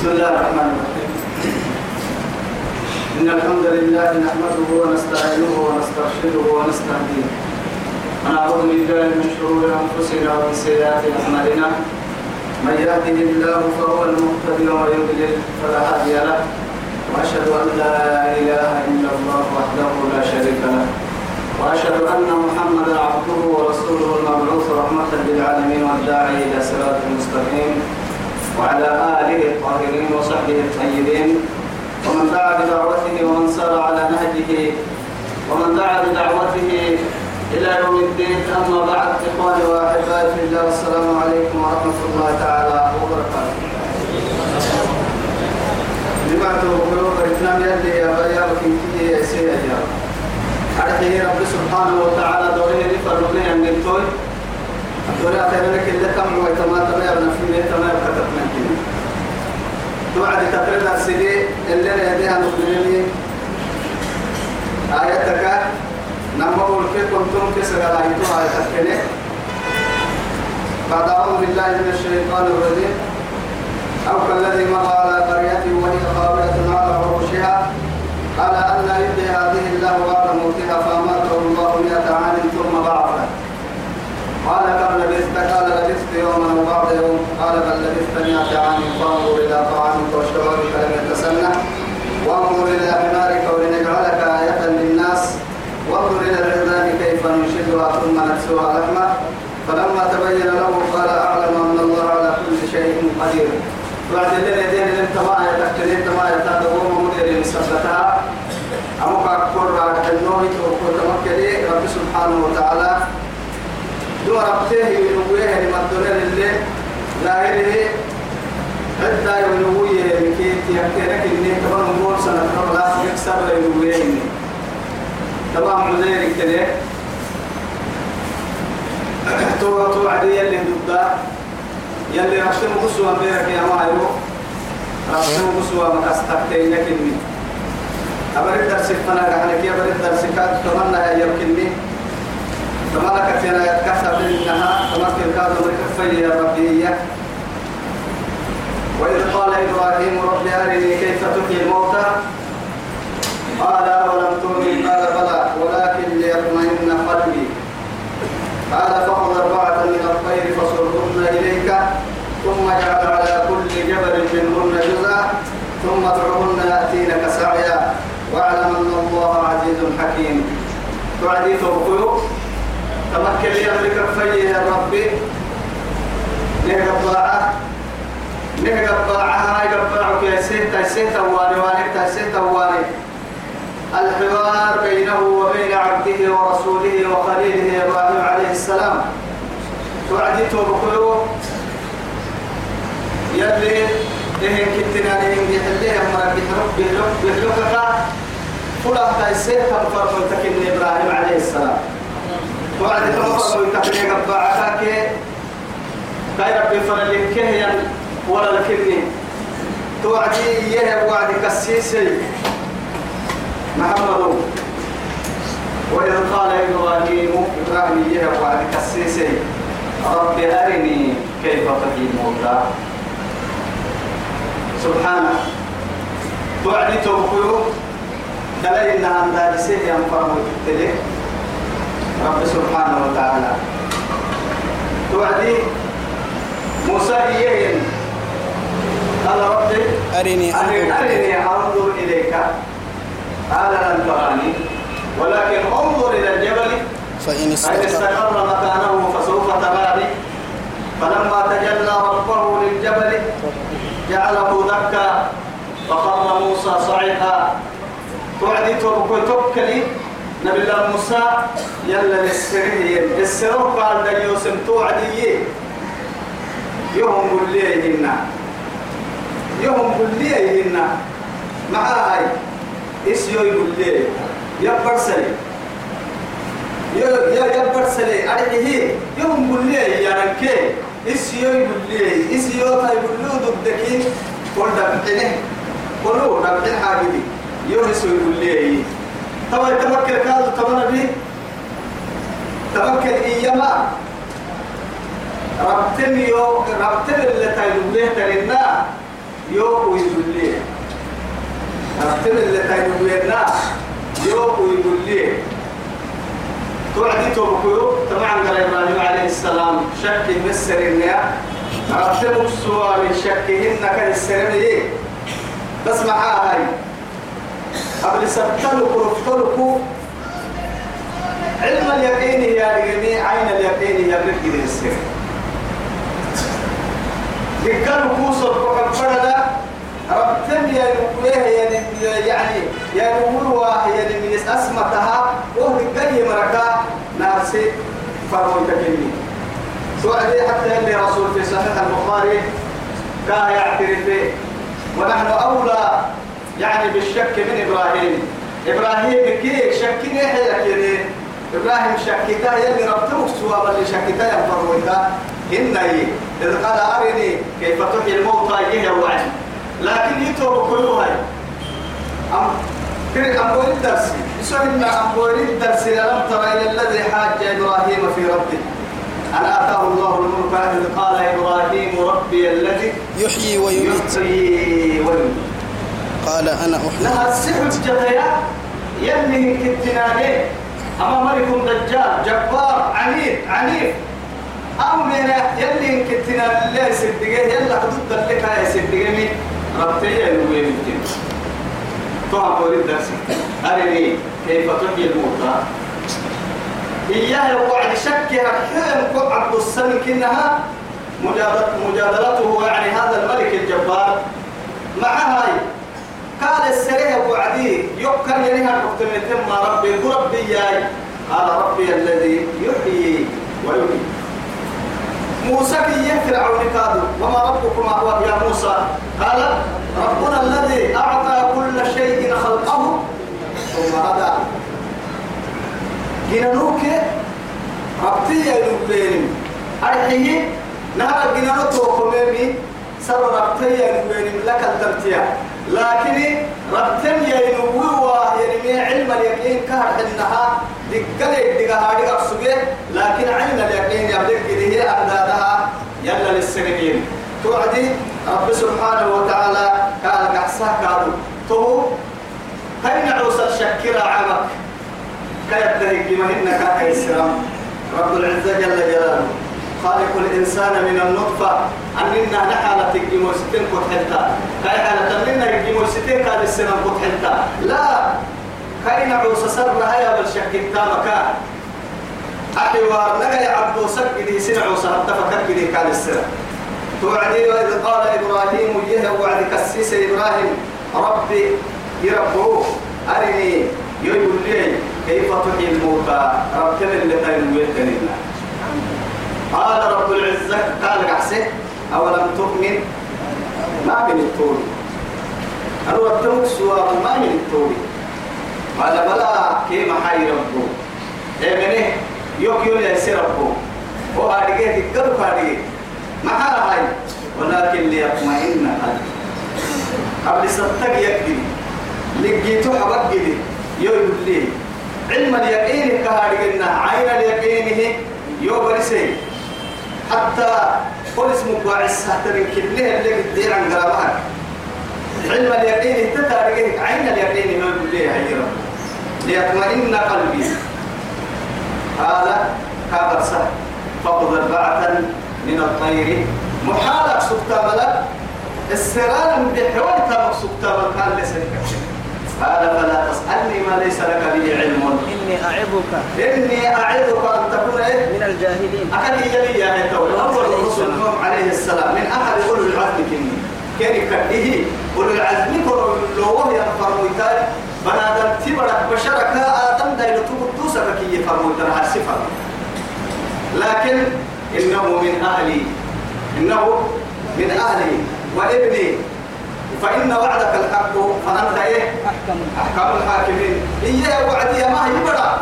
بسم الله الرحمن الرحيم. إن الحمد لله نحمده ونستعينه ونسترشده ونستهديه. ونعوذ بالله من شرور أنفسنا ومن سيئات أعمالنا. من يهده الله فهو المهتدي ومن يضلل فلا هادي له. وأشهد أن لا إله إلا الله وحده لا شريك له. وأشهد أن محمدا عبده ورسوله المبعوث رحمة للعالمين والداعي إلى صراط المستقيم وعلى آله الطاهرين وصحبه الطيبين. ومن دعا بدعوته ومن سار على نهجه ومن دعا بدعوته إلى يوم الدين. أما بعد إخواني وأحبائي في الله والسلام عليكم ورحمة الله تعالى وبركاته. لبعض قلوب الإسلام يلي يا بيا وكنتي يا سيدي يا. رب سبحانه وتعالى دوره لفرق لي أن التوي دوره أتمنى كل كم ويتما تما يبنى في مية تما يبقى من كنا توعد تقريد السيدي اللي يديها نقلني آياتك نما أقول كي كنتم كسر على آية تكني بعد أعوذ بالله من الشيطان الرجيم. أو كالذي مر على قرية وهي خاوية على عروشها. قال أن يحيي هذه الله بعد موتها فأماته الله مئة عام ثم بعثه. قال كم لبثت؟ قال لبثت يوما أو بعض يوم قال بل لبثت مئة عام. فانظر إلى طعامك وشرابك لم يتسنى وانظر إلى حمارك ولنجعلك آية للناس. وانظر إلى العظام كيف ننشدها ثم نكسوها لحما. فلما تبين له قال أعلم أن الله على كل شيء قدير. بعد ذلك لم تما يتكلم تما يتدور مدير مسبتها أمك أكبر النوم توقف تمكلي رب سبحانه وتعالى دو ربته ينويه لما الدنيا اللي ظاهره عدة ينويه لكي تيكتنك إني كمان نقول سنة لا يكسر ينويه إني تمام مدير كده. تو تو عادي اللي ضده يلي رشم قصوى بيرك يا مايو رشم قصوى مكستكتين لكني أبرد درس فنا قالك يا برد درس كات تمنى يمكنني تمنى كتير يتكسر منها تمنى كاد مركفي يا ربي وإذ قال إبراهيم رب أرني كيف تحيي الموتى؟ قال أولم تؤمن؟ قال بلى ولكن ليطمئن قلبي. قال فخذ أربعة من الطير فصرهن إليك ثم اجعل على كل جبل منهن جزءا ثم ادعهن يأتينك سعيا. واعلم أن الله عزيز حكيم. تعدي توقيو تمكن لي أمرك في يا ربي. نهج الضاعة نهج الضاعة هاي قبعك يا سيد. تسيت واني واني تسيت واني الحوار بينه وبين عبده ورسوله وخليله إبراهيم عليه السلام. توعدي توبكلو يلي إيه كتنا لهم بيحليه أمرا بيحرق بيحرق فلا تيسير كم فرق تكن إبراهيم عليه السلام. توعدي كم فرق تكن قبعك كاي ربي فرلين كهيا ولا لكني. توعدي إياه وعدي كسيسي. محمد. وإذ قال إبراهيم إبراهيم يهب وعد كسيسي. رب أرني كيف تحيي الموتى. سبحانه. توعدي توقيو. دلائل عن دارسيه ينفر وتبتلي رب سبحانه وتعالى. توعدي موسى إيهن قال ربي أرني أرني أنظر إليك. قال لن تراني ولكن انظر إلى الجبل. فإن استقر. مكانه فسوف تراني فلما تجلى ربه للجبل جعله دكا فخر موسى صعقا توعدي توكلي. نبي الله موسى يلا للسرير السرور قال دا يوسم توعدي يوم قل لي هنا يوم قل لي هنا معاي اسيو يقول لي يا برسلي يا يا برسلي أريه يوم قل لي يا ركي. اسيو يقول لي اسيو تا يقول له ضدك قول دبتني قولوا دبتن حاجدي. يوم يقول لي طبعا تمكن كذا طبعا بي تمكن إيما ربتني يو ربتني اللي تايلو ليه ترينا يو ويقول لي. أختم اللي تاينوينا يو ويقول لي. توعدي توبكيو طبعا قال إبراهيم عليه السلام. شك مسر النيا أختم السؤال شكهن كان السرمي بس معاها هاي قبل سبتلكوا رفتلكوا علم اليقين يا رجمي عين اليقين يا رجل السر ذكر كوسر وقد فرد ربتم يا نقوله يعني يا نقول يعني من أسمتها وهو الجاي مركا ناسي فرموا تكلمي سؤالي حتى اللي رسول في صحيح البخاري كان يعترف ونحن أولى يعني بالشك من إبراهيم. إبراهيم كي شكني حيلك يعني إبراهيم شكتا يلي ربتمك سوى اللي شكتا ينفرويتا إني إذ قال أرني كيف تحيي الموتى يجي وعد. لكن يتوب كلها. أم كريك أمبور الدرس سئلنا أمبور الدرس لم تر إلى الذي حاج إبراهيم في ربه. أن آتاه الله الملك إذ قال إبراهيم ربي الذي يحيي ويميت. يحيي ويميت. قال أنا أحيي. لها السحر الجبيا يلي كتنا ليه أما ملك دجال جبار عنيف عنيف. أو من يلي كتنا اللي سدقه يلا حدود لك يا سدقه من ربتي يلوي من طبعا قول الدرس أرني كيف تحيي الموتى؟ إياه وعد شكها حين عبد السمك إنها مجادلته يعني هذا الملك الجبار. مع هاي. قال السريه وعدي يقر ينها المكتمتين ما ربي ربي ياي. قال ربي الذي يحيي ويميت. موسى كي فرعون قالوا وما ربكما هو يا موسى؟ قال ربنا الذي أعطى كل شيء خلقه ثم هدى. جنانوك ربتي يا نبين أرحيه نهر جنانو توقمي سر ربتي يا نبين لك الترتيا لكن ربتم يا نبوة يعني علم اليقين كهر إنها دقل دقها هذه أقصده لكن علم اليقين يبدك هي أعدادها يلا للسنين. توعدي رب سبحانه وتعالى قال قحسا قالوا تو هاي نعوس الشكرة عمك؟ كيبتهي كما إنك كيسرم رب العزة جل جلاله خالق الإنسان من النطفة أننا نحالة الجمو ستين قد حلتا كاي حالة ستين كان السنة قد لا كاي نعوس سر هيا بالشك التامكا أحوار نجا عبدو سكدي سنعو سهد فككدي كان السنة. توعدي وإذ قال إبراهيم يه وعد كسيس إبراهيم ربي يربوه أرني يقول لي كيف تحيي الموتى ربنا اللي تنويتني قال رب العزة قال قحسه أولم تؤمن؟ ما من الطول أنا ربتمك سوى ما من الطول قال بلى كيما حي ربه؟ إيه يوك يولي يسير ربه. وهارجيه تقدر هارجيه ما هاي ولكن ليطمئن قلبي. قبل ستك يكدي لقيتو حبك جدي يقول لي علم اليقين كهارجنا عين اليقين يو برسي حتى قل اسمك وعس حتى من كله اللي قدير عن قرابك علم اليقين تتارجك عين اليقين يقول لي هي رب ليطمئن قلبي. هذا كابر سهل. فقد أربعة من الطير. محالك سكتا ملك السلام بحوال تبق سكتا ملك كان لسنك قال فلا تسألني ما ليس لك به علم. إني أعظك. إني أعظك أن تكون إيه؟ من الجاهلين. أكد يجري يا أول الرسل نوح عليه السلام. من أحد أولو العزم كني. كان كده أولو العزم كانوا لو وهي فرمويتان. بنادم تبرك بشرك آدم دايلو تقدوسك كي يفرمويتان حسفا لكن إنه من أهلي. إنه من أهلي. وإبني. فإن وعدك الحق فأنت إيه؟ أحكم. الحاكمين. إياه وعدي ما هي بڑا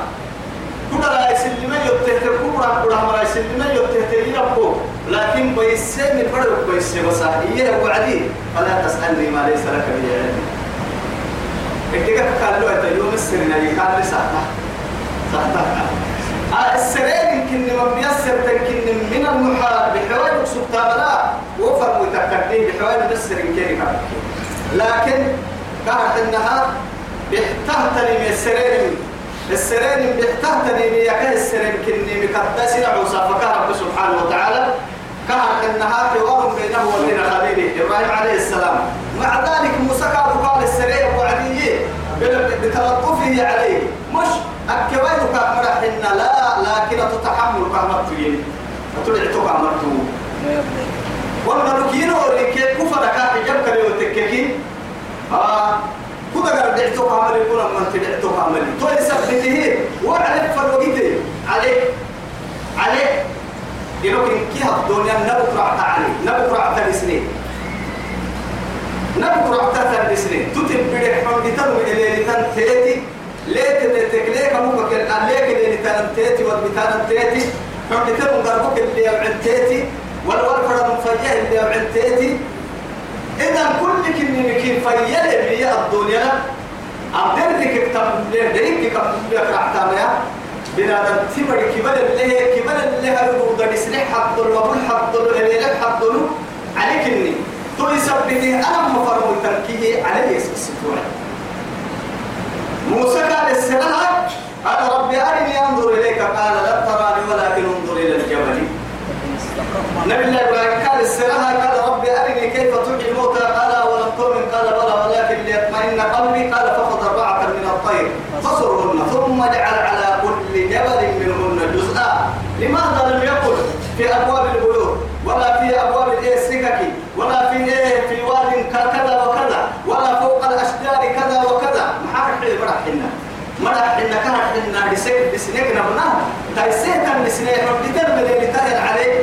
كنا لا يسلم يبتهت كبرى كنا ما يسلم يبتهت يربو لكن بيسمي فرق بيسمي بس إياه وعدي فلا تسألني ما ليس لك به علم إكتك قال له أنت يوم السرنا يقال لي ساعة آه السرير يمكن من بيسر تمكن من المحال بحوالي سبتا لا وفر متكدين بحوالي بسر يمكن لكن كانت انها بيحتهتني من السرير. السرير بيحتهتني من يكاد السرير كني عوصا فكان رب سبحانه وتعالى. كانت انها حوار بينه وبين خليله. إبراهيم عليه السلام. مع ذلك موسى كان قال السرير وعديه بتلطفه عليه. مش أكوين كامرحنا لا لكن تتحمل كامرتين فتدعي كامرتو والملوكين وريك كفر كاك جبك لو تككي آه. كذا قال دعتو كامل يقول من تدعتو كامل تو يثبته وعلى فروقته عليه عليه يلوكن كي الدنيا نبكر عليه نبكر على سنين. نبكر على سنين. تتبدي حمد تنو إلى لتن تيتي. ليك تكليك مو بكر ليك اللي لتن تيتي والبتان تيتي. حمد تنو قربك اللي يبعد تيتي. والورفر مفجاه اللي يبعد تيتي. إذا كل كني مكين فيا اللي الدنيا أمدرك كتاب دريك كتاب كتاب بنادم تبري كبل اللي كبل اللي هربوا قد يسلح حد وبول حد اللي لك حد عليك إني. تو يثبته أنا مفرم تركيه عليه يسكتون موسى قال السلام قال ربي أرني أنظر إليك قال لا تراني ولكن انظر إلى الجبل. نبي الله إبراهيم قال السلام قال ربي أرني كيف تحيي الموتى قال ولم تؤمن قال بلى ولكن ليطمئن قلبي قال فخذ أربعة من الطير فصرهن ثم اجعل على كل جبل منهن جزءا. لماذا لم يقل في أبواب البيوت ولا في أبواب السكك ولا في إيه في واد كذا وكذا ولا فوق الأشجار كذا وكذا؟ محاك حي برحنا مرحنا كرحنا بسيك بسنيك نبنا. تايسيك كان بسنيك رب ترمي اللي تاهل عليه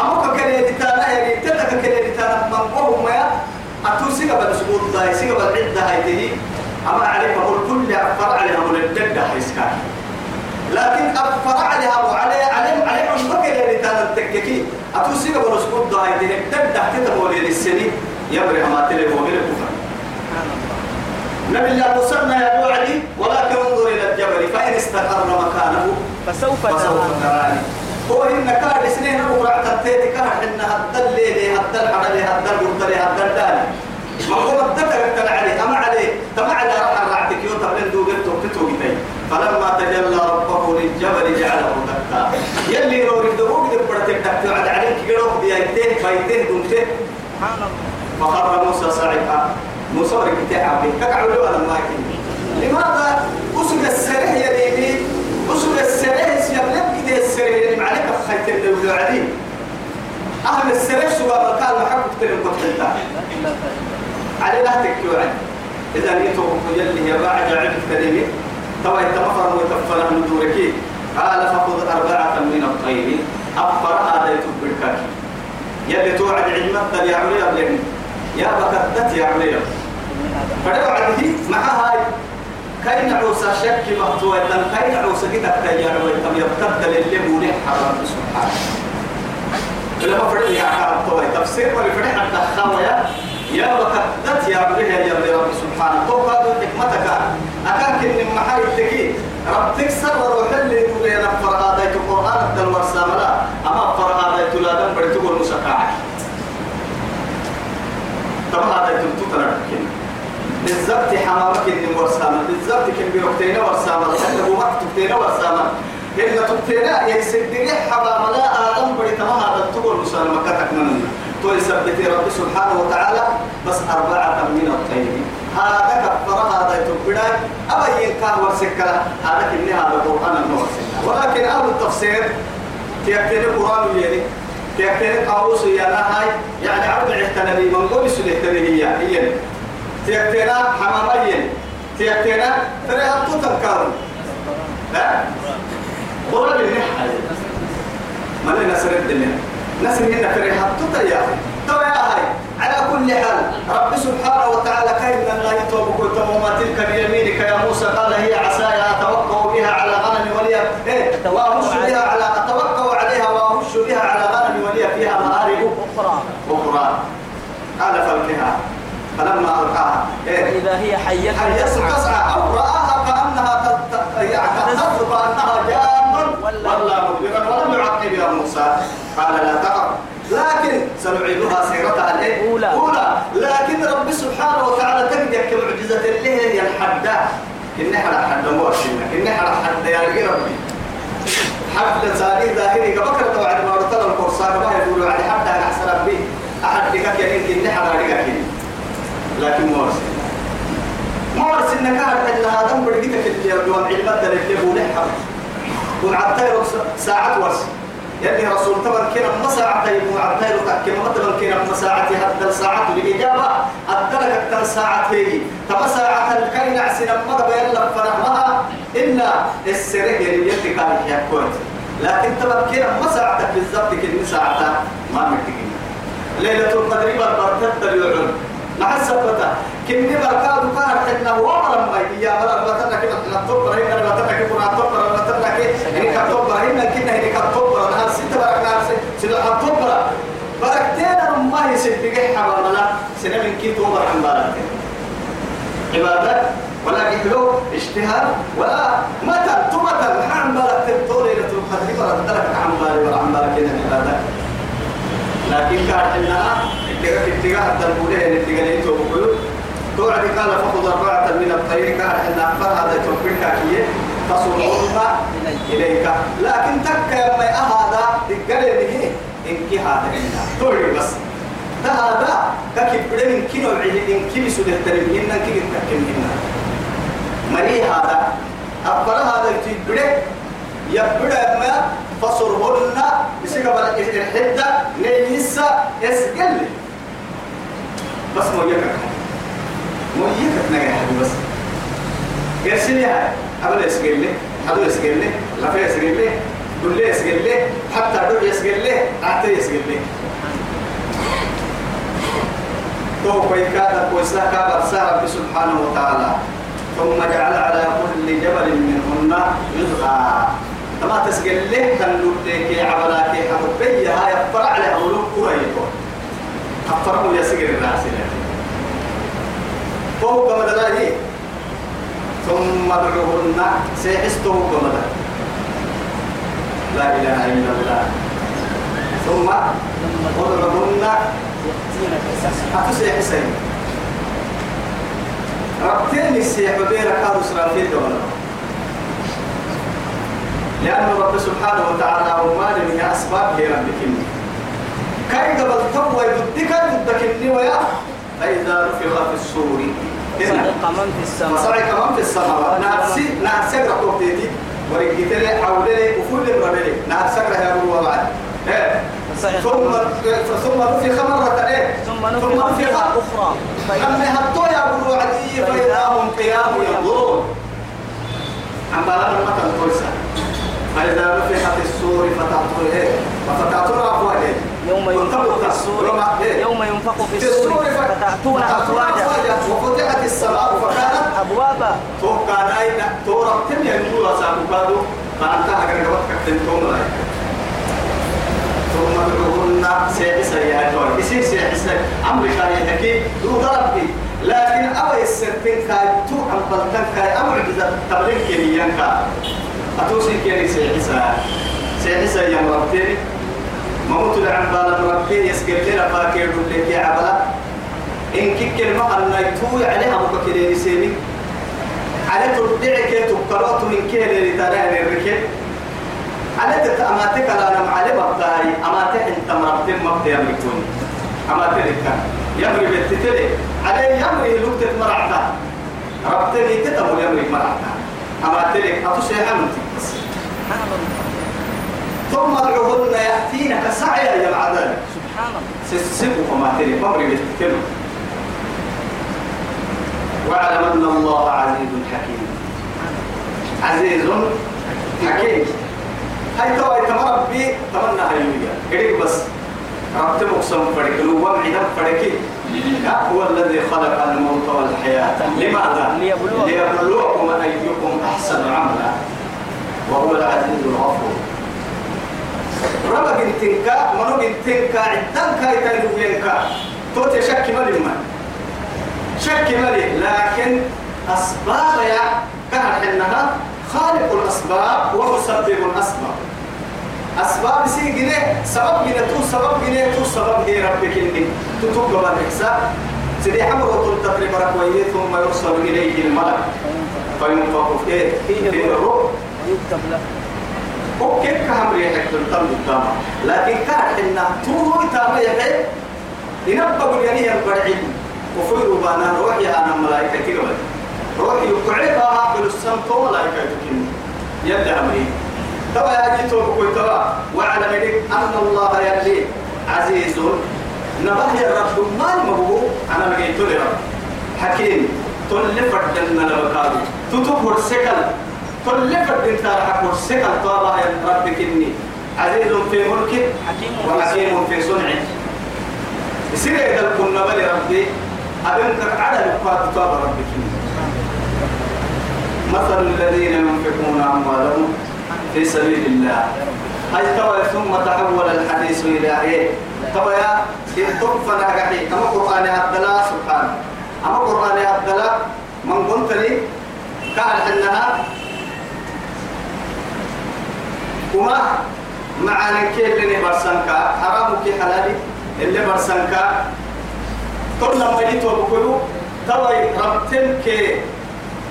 أمك كلي تانا يعني تتك كلي تانا من قوم ما أتوسيك بالسبوط داي سيك بالعدة هاي أما عليك أقول كل أفر عليها من الجدة حيسكان لكن أفر عليها وعلي عليهم عليهم بكر اللي تانا التككي أتوسيك بالسبوط داي دي الجدة تتبولي للسنين يبري ما تلي وغير كفر نبي الله مسمى يا وعدي ولكن انظر إلى الجبل فإن استقر مكانه فسوف تراني. هو إن كان سنين ربع تنتهي كان إن هدل ليلي هدل حرلي هدل قرطلي هدل داني ما هو الدكر تبع عليه أما عليه تبع على راح رعتك يوم تبلن دوغتو تتوغتي فلما تجلى ربه للجبل جعله دكا يلي رو يدوغ دبرتك دكا عد عليك قروب بيايته فايته دمته سبحان الله فخر موسى صعقا موسى ركتي عبي. كقعوا له ما لماذا؟ أسق السرح يا بيبي أسق السرح سيبلغ كده اللي معلك خيط الدولة عليه أهل السرح سواء كان محبك تلم قتلتا على لا تكيو إذا نيتو يلي يا بعد عبد كريمي توا يتمفر ويتفنه من دوركي قال فخذ أربعة من الطير. أفر هذا يتبركك يلي توعد علمك يا عليا بلين يا بكتت يا عليا فدعوا عده مع هاي كاين عوسى شك مقطوع تن كاين عوسى كده تيار ويتم يبتد للي بولي حرام سبحانه لما فرق يا عقاب طوي تفسير ولا فرق خاويا يا بكتت يا عليا يا رب سبحانه. تو قالوا حكمتك. أكاك إن محاي التكي رب تكسر وروح اللي يقول لنا فرقا دايت القرآن الدل ورساملا أما فرقا دايت لا دم برتقول طبعا هذا تلتوتنا كنا بالضبط حمامك إن ورسامة بالضبط كن بيوقتين ورسامة لأنه ما تبتين ورسامة إن تبتين يسدني حمام لا آدم بريت ما هذا تقول مسلمة كتك من تو يثبت رب سبحانه وتعالى بس أربعة من الطيب هذا كفر هذا يتبدا أبا ينكا ورسكلا هذا كني هذا القرآن المورسكلا ولكن أهل التفسير تيكتين القرآن يعني تيكتين قاوس يا هاي يعني عهتنا لي من قول سليتني هي هي. تيكتنا حمامين تيكتنا ترى هتو تنكرون لا قرآن النحل ما لنا سر الدنيا؟ نسر هنا فري هتو تيا يا هاي على كل حال رب سبحانه وتعالى كيف لا يتوب كنت وما تلك بيمينك يا موسى؟ قال هي عصاي أتوقع بها على غنم ولي إيه واهش بها على أتوقع عليها واهش بها على غنم ولي فيها مآرب أخرى. أخرى. قال فالكها فلما ألقاها إيه؟ فإذا هي حية يسعى تسعى. أو رآها كأنها تت- يعني أنها جان. ولا موسى. قال لا تخف. لكن سنعيدها سيرتها الايه؟ أولى. لكن رب سبحانه وتعالى تقدر كمعجزة اللي هي الحدة إني حدا حدا موسينا إني حدا حدا يا ربي. حد زاري ظاهري. كبكر توعد ما رتل القرصان ما يقولوا حد أنا أحسن ربي أحد لك يعني إني حدا لك لكن موسى موسى إنك هذا هذا بديك في اليوم علمت اللي يقول حب وعطير ساعة ورس. يلي رسول تبر كنا ما ساعة يبو عطير تكيم ما تبر كنا ما ساعة هذا ساعة الإجابة أدلك أكثر ساعة هي تبى ساعة الكين عسنا ما تبين لك فرحمها إلا السره اللي يلي كان يحكون لكن تبر كنا ما ساعتك بالضبط كنا ساعة ما مكتين ليلة القدر بربرتت اليوم مع السبتة كني بركاد كان حنا ومر ما يا مرة بتنا كده نتوبر هنا بتنا كده نتوبر بتنا كده إني كتوبر هنا كنا إني كتوبر أنا ستة برك ناس سيد كتوبر بركتين ما يصير بيجي حبابنا سنة من كي توبر عن بركتين. عبادة ولا كحلو اجتهاد ولا متى تمتى عن بركتين. طول إلى تلقى بركتين عن بركتين. عن بركتين عبادة. لكن كان حنا اتجاه اتجاه الدربولين اتجاه اللي توقعوا توعد قال فخذ أربعة من الطير كان حنا أكبر هذا توقعك كيه تصرهن إليك لكن تك ما هذا تقال به إنك هذا عندنا توري بس هذا كيف بدل إن كيلو عيه إن كيلو سودة تريمين إن كيلو تكملين مري هذا أكبر هذا تبدأ يبدأ ما فصرهن بسيقى بلا الحدة نيسا اسقل بس مو يكك مو يكك نجح بس. قرسل يا أبدا اسقل لي. هذا اسقل لي. لفي اسقل لي. دول لي اسقل لي. حتى دول يسقل لي. عتي يسقل لي. تو كوي كذا كويسا كذا رب سبحانه وتعالى. ثم جعل على كل جبل منهن جزءا تما تسجل له كان لوتك عبلاك حبي هاي فرع على أولوك كويكو أفرموا يسجل الناس فوق مدلائي ثم ادعوهن سيحسته كمدل لا إله إلا الله. ثم ادعوهن أتسيح سيد ربتين السيح بيرك هذا سرافيل دولا لأن رب سبحانه وتعالى وما من أسباب هي ربك كي قبل تقوى يدك يدك ويا فإذا نفخ في الصور صعق من في السماء. وصعق من في السماء. نفسي نفسي ركوب تيتي ورجيت لي حول لي وفول الرجل نفسي يا أبو وبعد ثم ثم نفخ مرة إيه؟ ثم نفخ أخرى. أما هتو يا أبو عدي فإذا هم قيام ينظرون أما المثل كويسة فإذا نفخ في السور فتعطوا إيه؟ فتعطون أفواجه يوم ينفخ في السور. يوم ينفخ في السور فتأتون أفواجا. وفتحت السماء فكانت أبوابا. توقع أين؟ تورب تم ينقول أسابقادو فأنت أجر وقت تنتم ثم ادعوهن سيحسن يا دور يصير سيحسن أمريكا يحكي دو ضربي لكن أبا السرتين كاي تو عم بلتن كاي أمر جزا تبلين كنيان كا. أتوسي كيني سيحسن سيحسن يا مرتين موت العم بالا مرتين يسكر لنا فاكر لك يا عبلا. إن كي كلمة أن يتوي عليها مككلين سيني على تبدعك تبقرات من كيل لتنين الركب. على تأماتك لا نم على مبتاي أماتك أنت مرتين مبتاي يملكوني أماتك يمري بالتتلي علي يمري لوكت مرعتا. ربتني كتب يمري مرعتا. أماتك أتوسي حمتي ثم ادعوهن يأتينك سعيا يا العذاب سبحان الله سيسبوا فما تري مبري بالتكلم واعلم أن الله عزيز حكيم. عزيز حكيم. هاي تو هاي تمربي تمنى هايوية قريب بس. ربت مقسم فرق لو ومعدا فرقي هو الذي خلق الموت والحياة. لماذا؟ ليبلوكم. ليبلوكم أيكم أحسن عملا. وهو العزيز الغفور ربك انتنكا منو انتنكا عدن كاي كاي لوينكا توتي شك مالي ما. شك مالي لكن أسباب يا كهر حنها خالق الأسباب ومسبب الأسباب. أسباب سي جنيه سبب جنيه تو سبب جنيه تو سبب هي ربك إني تتوقع بالإحسان سيدي حمر وطل تقريب ركوية ثم يرسل إليه الملك. فينفق في إيه؟ في الروح يكتب له وكيف كهم ريحك تنتم قدام لكن كان إن تو تام يحيى ينبغ اليمين البرعي. وفيروا بانا روحي أنا ملائكة كده روحي يقعدها بالسمت وملائكة كده يلا أمري تبا يا جيتو بكوي تبا وعلى ملك أن الله يلي عزيز نبه يا رب ما المبو أنا لقيت لي رب حكيم تل فردنا لبكابي تتوهر سكل تل فردنا تارحك سكل طابا يا ربك إني عزيز في ملكه حكيم وحكيم في صنعه يصير إذا كنا بل ربي أبنك على لقاء طاب ربك مثل الذين ينفقون أموالهم في سبيل الله. هاي توا ثم تحول الحديث إلى إيه؟ توا يا إن تقفنا قحي أما قرآن أبدلا سبحانه أما قرآن أبدلا من قلت لي قال إنها وما معانا كيف اللي برسنكا حرامك حلالي. اللي برسنكا تقول لما جيت وبقولوا توا ربتن كي.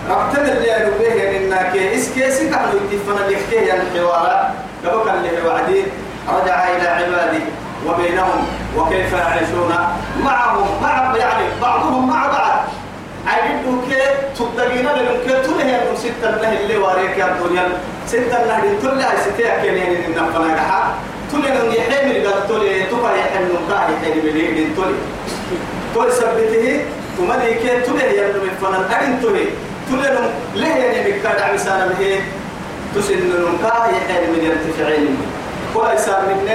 ربتن اللي قالوا به يعني إنك إس كيسي كانوا يتفنا لكيه يعني الحوارات قبل اللي وعدين رجع إلى عبادي. وبينهم. وكيف يعيشون. معهم. مع يعني بعضهم مع بعض. عيدوا كي تبدأين لهم كي تله لهم ستة الله اللي واريك يا الدنيا. ستة الله اللي تله ستة كي يعني نفنا كحا تله لهم يحمل قال تله تبا يحمل نقاه يحمل بليه تله تله سبته تملي كي تله يلهم فنا أين تله تله لهم ليه يعني بكاد به؟ من من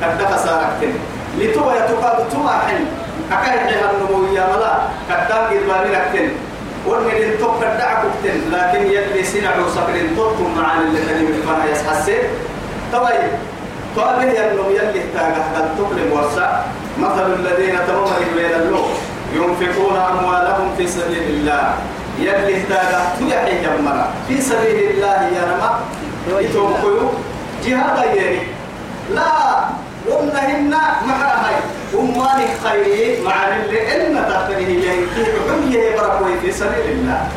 من لتوا يتقاد تما حين. أكاي حيها النمو يا ملا كتاب إرباني لكتن ورمين توك دعك كتن لكن يلي سنع وصبر توكم معنا اللي تاني من فنا يسحسن طبعا طبعا النمو يلي تاقه قد تقلم ورسع مثل الذين تمر بين اللوح ينفقون أموالهم في سبيل الله. يلي تاقه تيحي جمرا في سبيل الله يا نما يتوقعوا جهاد يعني لا! ومنهن معها أماني خيري مع اللي إن تحتني هي حمية بركوي في سبيل الله.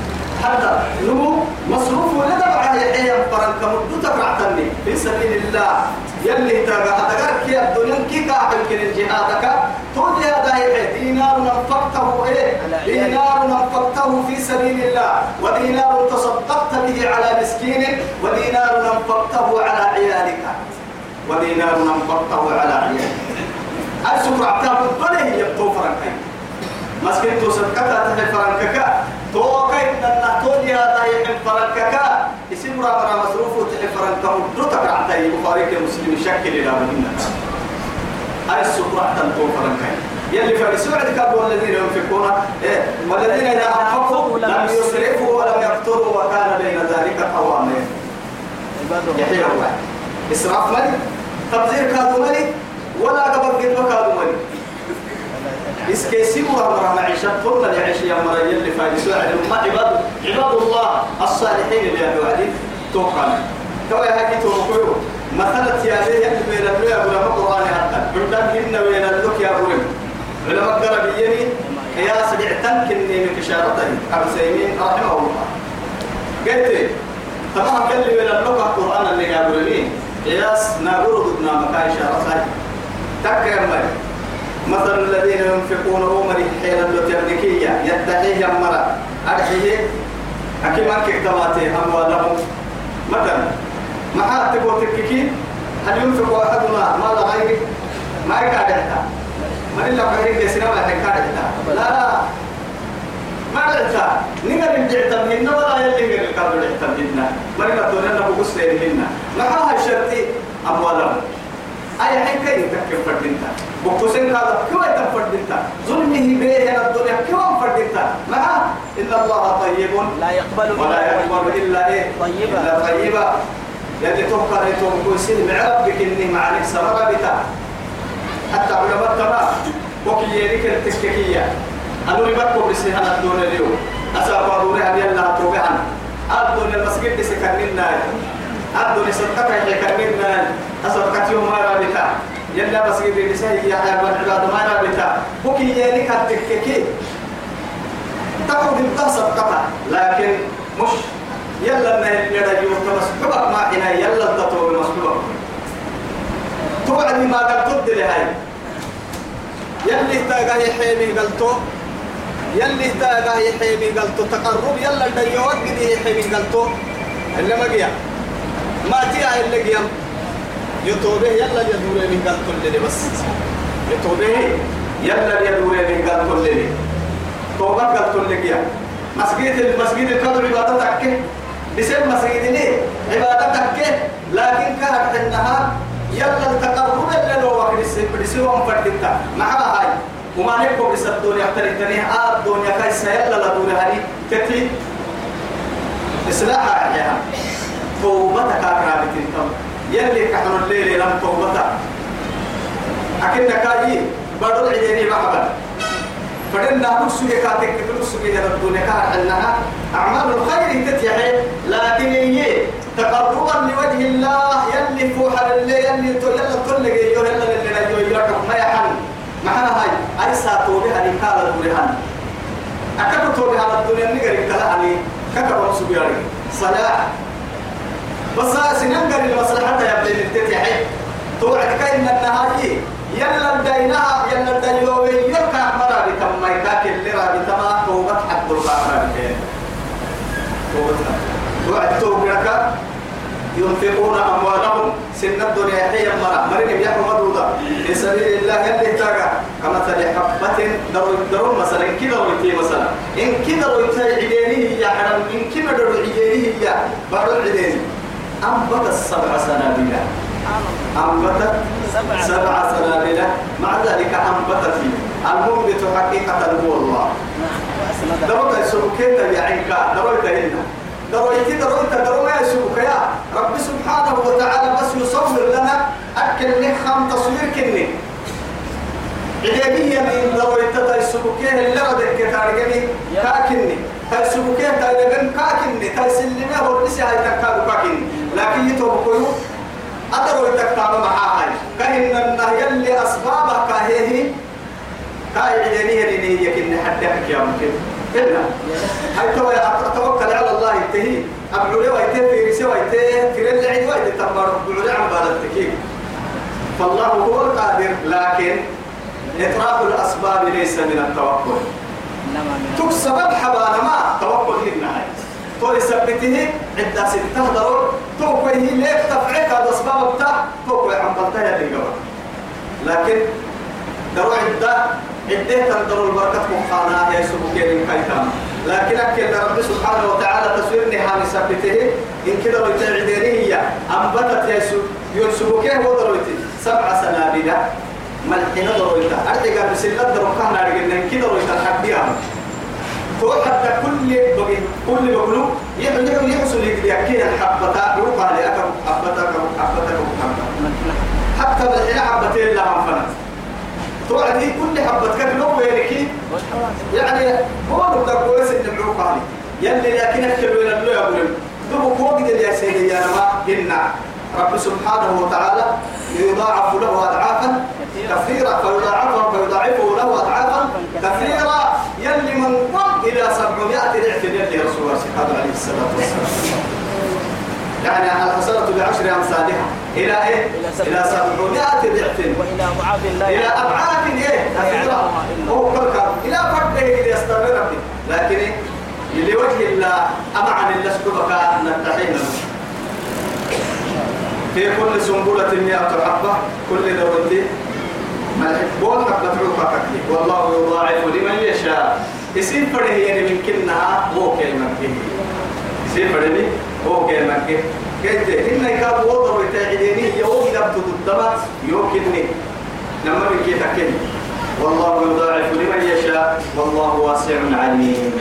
هذا نمو مصروف ولا تبع هي فرنك مدو تبعتني في سبيل الله. يلي تاغا هتغرك يا الدنيا كي كاحل كن جهادك تودي هذا هي دينار نفقته إيه؟ دينار نفقته في سبيل الله. ودينار تصدقت به على مسكين. ودينار نفقته على عيالك. ودينار نفقته على عيالك أسفر عتاب الدنيا يبتو فرنكي. مسكين تو صدقتا تحي فرنككا تو كيف ننا تولي هذا يحن فرنككا اسم رامرا مصروف تحي فرنكا ودوتك عتاي بخاريك المسلم شكل إلى مدينة. السفر عتاب تو فرنكي. يلي فرسوع كابوا الذين ينفقون. إيه والذين إذا أنفقوا لم يسرفوا ولم يقتروا وكان بين ذلك قواما يحيى الله. إسراف ملك تبذير كادو ملك ولا قبل قد كادو ملك اسكيسي ورا معيشة طول يعيش يا مرا يلي فايسوا على ما عباد عباد الله الصالحين اللي يدعوا عليه توقع تو يا هاكي توقعوا مثلا يا ليه بين الدنيا ولا قرآن حتى عندك هن بين اللوك يا أبو علماء قرب يني يا سبعتن كني من كشارته أبو سيمين رحمه الله قلت تمام قال لي بين اللوك القرآن اللي يا أبو ياس نابور ضدنا مكاي شارته تكرم مثل الذين ينفقون أمر حين التركية يدعيه مرة أدعيه أكيد ما كتباتي أموالهم. مثلا ما حد تقول تككين هل ينفق أحدنا مال غيره؟ ما يكاد ما إلا غيره يسنا ما يكاد لا لا. ما عدتا نقدر نجعت منا ولا يلي نقدر نجعت منا ما نقدر تقولنا بقصة منا ما هاي شرطي أموالهم. أي حين كي تكفر فردينتا. بقصين هذا كيف تفردينتا ظلمه بيه الدنيا كيف فردينتا؟ مع إن الله طيب. لا يقبل ولا يقبل إلا إيه؟ طيبا. إلا طيبا يلي توقع لتوم كويسين معرب بك إني معانك سرر بتا حتى علماء تما وكي يريك التككية. أنو ربكم بسيحنا الدون اليوم. أسابا دوري هل يلا توبعا الدنيا المسجد سكننا الدنيا صدقتها يكننا أصدقت يوم ما رابطة. يلا مسجد لسه يا حيوان العباد ما رابطة. بكي يلي كتككي تاخذ انت صدقتها لكن مش يلا ما يلا يوم مسحوبك ما هنا يلا تطوب المسحوبك توعد ما قد تد لهاي. يلي تاقا يحيمي قلتو يلي تاقا يحيمي قلتو تقرب يلا الديوات قد يحيمي قلتو اللي ما قيا ما تيا اللي قيا يتوبه يلا يدور من قلتو اللي بس. يتوبه يلا يدور من قلتو اللي. توبة قلتو اللي قيا مسجد المسجد القدر عبادتك بسم مسجد ليه عبادتك لكن كانت النهار يلا التقرب اللي لو وقت بسيوم فردتا مع هاي. وما نبقى بس الدنيا اخترت تاني آه الدنيا كيسا يلا لا دور هاي تتي. إصلاحها يا توبتك أكرامك أنتم يلي كحن الليل لم توبتك. أكيد كاي. بدل عيني محبا. فدنا نفسه كاتك نفسه يا الدنيا كان أنها أعمال الخير تتيحي لكن هي تقربا لوجه الله. يلي فوح اللي يلي يلا كل جيو يلا اللي نجوا يركب ما يحن معنا هاي أي ساتو بها نكال دورهان أكبر تو بها الدنيا نقري كلا عني كبر سبياري صلاة بس سننقر المصلحة يا بني التتيحي توعد كأن النهاية يلا الدينها يلا الدينوي يركع مرة بتم يكاك اللي رابي تما توبت حد القامرة توبتها توعد توبرك ينفقون أموالهم. سن الدنيا حيا مرة. مرين يحرم مدودة في سبيل الله يلي تاقع كمثل حبة درو درو مثلا إن كده رويتي مثلا. إن كده رويتي عدينه يا حرم إن كده درو عدينه يا بعد العدينه أنبت السبع سنابل أنبتت سبع سنابل مع ذلك أنبتت المنبت حقيقة هو الله. دروك السلوكين يا عينكا دروك هنا. درويت درويت درو ما يسوك يا. رب سبحانه وتعالى بس يصور لنا أكل نخم تصوير كني. إيجابية من درويت تيسوكيه اللي ردك كتارجني كاكني. تيسوكيه تايلجن كاكني. تيسلمه هو لسه هاي تكادو كاكني. لكن يتوبكوا أدروا يتكتاب معاها كهن النهي اللي أسبابها كهيه كاي عدنيه لنيه يكن حدك يا ممكن إلا. هاي تو توكل على الله يتهي. أبلو لي ويته في رسي ويته في رل عيد ويته تمر. أبلو لي عم بالتكيك فالله هو القادر. لكن إطراق الأسباب ليس من التوكل تكسب حبانا ما توكل لنا هاي تو يثبته عدة ستة ضرور. تو كوي ليك تفعيك هذا أسباب بتاع. تو كوي عم بلتها اللي لكن درو عدة عدة تندر البركة مخانا يا سبكين كيتام لكن أكيد رب سبحانه وتعالى تصوير نهاني ثبته إن كده ويتعديني هي. أنبتت يا سبكين ودرويتي سبع سنابل ملحنا درويتا أرجع بسلة دروكان أرجع إن كده ويتحديها تو حتى كل بقي كل بقولوا يحن يحصل يكيد الحبة يوقع لأكم حبتك حبتك حبتك حتى بالحين حبتين لها فنت. توعدي كل حبة كان لو يعني بقولوا ده كويس إن علي يلي لكن أكل وين اللي يقول دبوا فوق يا سيدي يا ما إنا. رب سبحانه وتعالى يضاعف له أضعافا. كثيرة فيضاعفه فيضاعفه له أضعافا كثيرة. يلي من قم إلى سبعمائة ضعف يلي رسول الله عليه الصلاة والسلام يعني الحسنة بعشر أمثالها. إلى إيه؟ إلى سبعمائة ضعف. وإلى أضعاف لا إلى أضعاف إيه؟ كثيرة. هو كركر إلى فرده إذا يستمر ربي لكن إيه؟ لوجه الله أمعن الله سبحانه نتحين في كل سنبلة مئة حبة كل دورتي والله يضاعف لمن يشاء. يصير فرده يعني من كلها هو كلمة يصير فرده هو كلمة كيف؟ إن يكاد وضع وتعديني يوم يبتو الدمات يوكلني لما بكي تكلي والله يضاعف لمن يشاء. والله واسع عليم.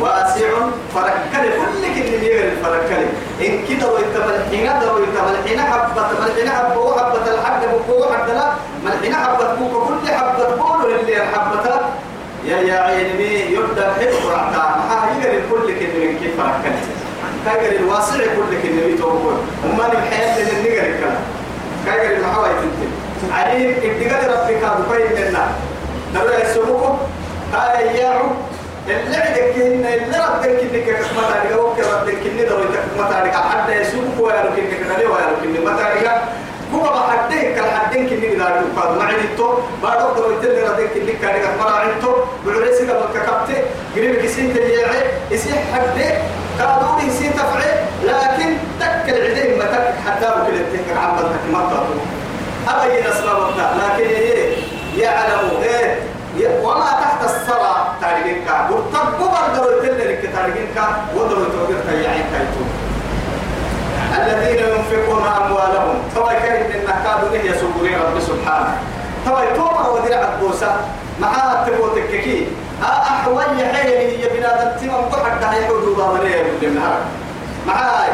واسع فركل كل كل يغير فركل إن كده ويتبل حين ده ويتبل حين حبة ملحين حبة وحبة الحد بقوة حد لا. ملحين حبة بقوة كل حبة بقوله اللي حبة يا يا عيني يبدأ حب رعتا ما يغير كل كل من كيف فركل كايجر الواسع كل كلمة توقف وما نبحيان من النجر الكلام. كايجر المحاوي تنتين عليم ابتقال ربك هذا بين لنا نبقى يسوقكم هاي ياعو اللي عندك إن اللي ردك إنك كسمة تاريخ أو كردك إن دروي كسمة تاريخ حتى يسوق ويا لك إنك كذا ويا لك. إنك ما تاريخ هو بحدين كل حدين كني إذا يقال ما عندي تو بعد دروي تلي ردك إنك كاريخ ما عندي بعرسك بالككبت قريب كسين تجيعي. يصير حدين كادوني يصير تفعل لكن تك العدين ما تك. حتى بكل التكر عبدك ما تطلع يعلم إيه؟ وما تحت الصلاة تاريخك. وتبقوا بردروا تلك تاريخك ودروا توقف تيعين كيتو الذين ينفقون أموالهم. طبعا كان إن كادوا له يسوقون رب سبحانه. طبعا توما ودرع البوسة. مع تبوتك كي. أحوال حيلي هي بنادم تمام قحك ده يحدوا ضامنية بالنهار معاي.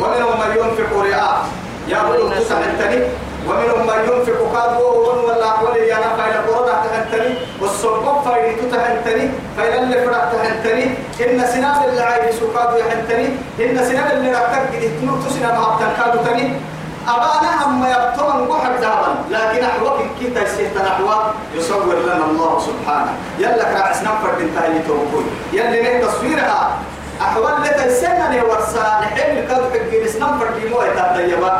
ومنهم من ينفق رئاء. يا بلو تسع التنين ومنهم من ينفق كادو ولا أحوالي يا نفع إلى قرآن تهنتني والصبب فايدي تهنتني فإلى اللي فرق تهنتني إن سنان اللي عايز سكادو يهنتني إن سنان اللي ركب جديد تنو تسنا مع تنكادو تني. أبانا هم يبطون بحر دابا لكن أحوك كيتا يسيت نحو يصور لنا الله سبحانه. يلا كرعسنا فرد انتهي توقوي يلي نه تصويرها أحوال لك السنة نورسا نحن الكاد حق نسنم فردي مو يتطيبا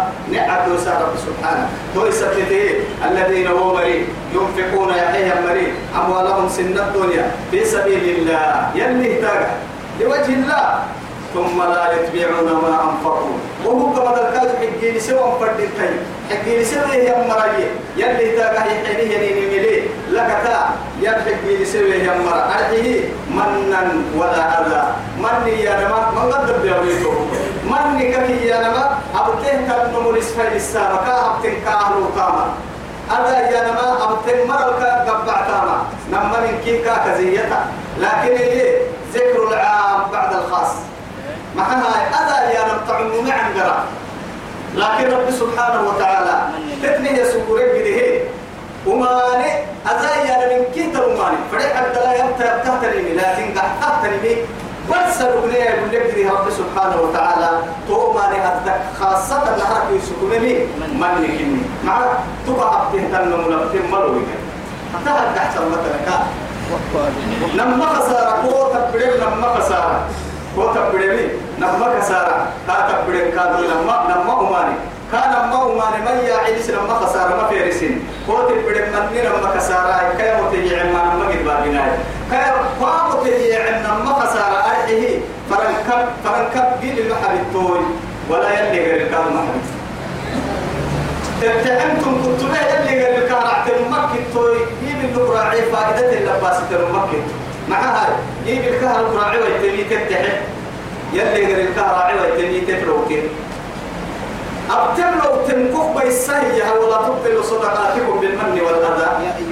وسا رب سبحانه. تو يسبته الذين هو مريض. ينفقون يحيى مريض. أموالهم سن الدنيا. في سبيل الله. يلي لوجه الله. ثم لا يتبعون ما أنفقوا. وهو كما ذكرت حقي سوى فردي تاي حقي سوى يا مرأي. يلي تاقه يحيني ينيني ملي. لكتا يبحق سوى يا مرأة. أرحيه منا ولا أذى. مني يا نما. من قدر بيويته مني ككي يا نما. أبته تنمو لسفل السابة كأبتن كأهل وطاما أذى يا نما. أبتن مرة كبع تاما نما من كيكا كزيتا لكن إيه ذكر العام بعد الخاص. معها أذى يا رب تعم معن قرا لكن رب سبحانه وتعالى تتني يسوق رجله وماني أذى يا رب من كيت وماني. فريق عبد الله يبتا يبتهتني لكن قحتني بس ربنا يقول لك رب سبحانه وتعالى تو ماني أذك خاصة نهارك يسوقني من يكني مع تنم لبتم ملوي حتى هذا أحسن مثلا لما خسارة قوة تبرير لما خسارة هو تبدي نما كسارة. تا تبدي كادو نما نما أماني. كان نما أماني ما يعيش نما خسارة ما في رسين هو تبدي مني نما كسارة كي متجي عما نما قد بابنا كي قام متجي عما نما خسارة أرحيه فرنكب فرنكب جيل المحل التوي. ولا يلي غير الكام محل اتهمتم كنت لا يلي غير الكام رعت المكي التوي جيل النقراعي فائدة اللباسة المكي مع هاي. جيب الكهر الراعي والتني تفتح يلي غير الكهر والتني تفلوكين أبتم لو تنكف بيسهيها ولا تبطل صدقاتكم بالمن والأذى؟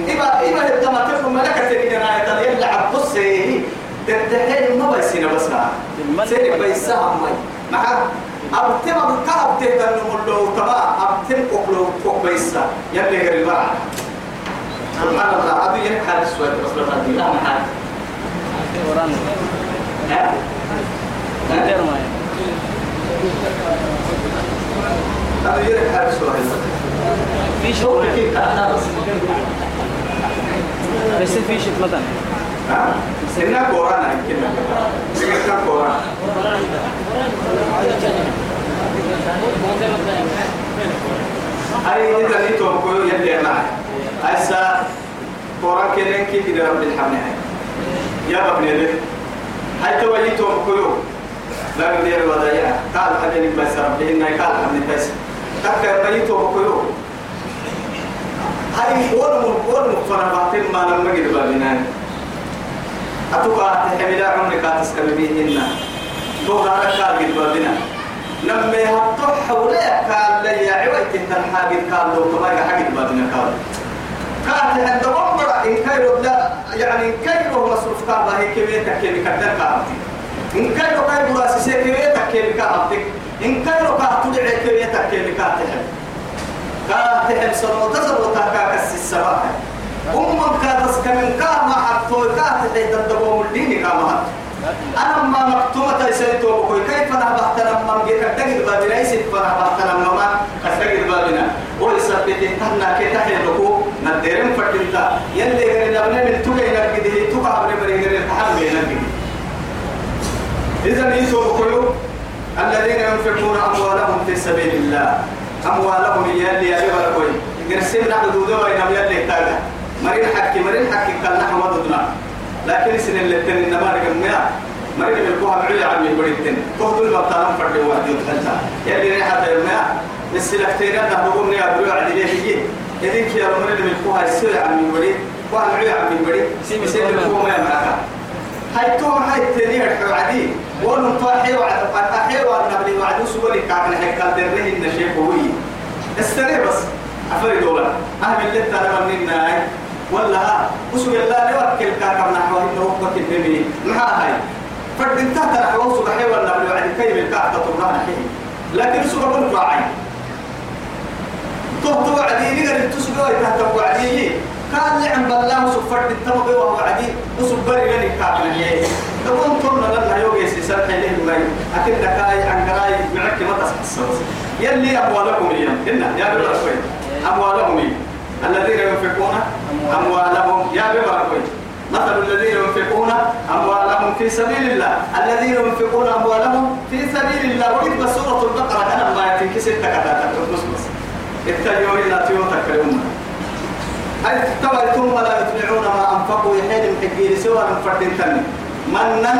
إبا إبا الدم تكون ملكة لنا يتل يلا عبصي تفتحين ما بيسينا بس سيري بيسها مي. مع أبتم الكهر تهتن لو تما أبتم قبلو فوق بيسا يلي غير البرع سبحان الله. أبي ينحل السؤال بس لا محل وران هذا السؤال في شغل بس في شيء مثلا ها سنة كورانا يمكن سنة كورانا هاي إذا نيتوا كل يلي معي هسا كوران كي كده رب الحمد يا ابني لك هاي توجيتوا كيو لا ندير وضيع قال حدني بس رب. إنه قال حمد بس تكر بيتوا كيو هاي ولا ولا مقتنعات ما لما قد بابنا. أتوقع تحمل عمرك تسكب بهن دور على كار قد بابنا. لما يهطح ولا قال لي يا عويت تنحاجد قال لو تبغى حاجد بابنا قال. كانت عند عمر إن كيرو لا يعني إن كيرو مصروف كان هي كمية كمية كدر كارتي إن كيرو كيرو راسي كمية كمية كارتي إن كيرو كارتو دعي كمية كمية كارتي كاتحب سنو تسر وتاكا كس السباح أمم كاتس كمن كاما حطو كاتحي تدبو ملديني كاما حطو أنا ما مكتومة تيسيتو بكوي كيف أنا بحتنا من جيك تجد بابنا يسيت فأنا بحتنا ما؟ أستجد بابنا. ويثبت تهنا كتاح لكو نديرم فتنتا يلي غير نبني من توجي نرجده توجا عبر بري غير التحمل نرجده إذا يسوع بكوي الذين ينفقون أموالهم في سبيل الله. أموالهم يلي يا بكوي قرسم نحن دودو وينام يلي تاجا مرين حكي مرين حكي كان نحن مددنا لكن سن اللي تن إنما رجمنا مرين بالكوها بعيد عن البريتين تهدو البطالة فرد واحد يتحلتا يلي ريحة الماء السلكتين ده بقوم نيا بريو عدليه هي إذن كي مرين بالكوها السرع عن البريد كوها بعيد عن البريد سيم سيم بالكوها ما يمركها هاي توم هاي التانية عدي ونم طاحي وعد طاحي وعد نبلي وعد سوري كعبنا هيك دريه النشيب هوي استنى بس أفرد دولا أهم اللي ترى مننا ولا وسو الله نوكل كاكم نحو إنه هو كتبني ما هاي فرد انت ترى حوص بحي ولا بلو عد كيم الكعب تطرنا حي لكن سو قبل راعي تو تو عدي نقدر تسقوا تحت وعدي كان لعن بالله وسفرت التمضي وهو عدي. وسبري لني كعب نحي تقوم تمنا لنا يوجي سيسر حيله المي أكيد دكاي عن قراي معك ما تصحص يلي أموالكم اليوم. هنا يا بلا أموالهم الذين ينفقون أموالهم. يا ببركوي مثل الذين ينفقون أموالهم في سبيل الله. الذين ينفقون أموالهم في سبيل الله. ورد سورة البقرة أنا ما يتنكي ستة التجوري لا تيوتا كلمة أي تبعتم ولا يتبعون ما أنفقوا يحيد حقين سوى من تاني. منا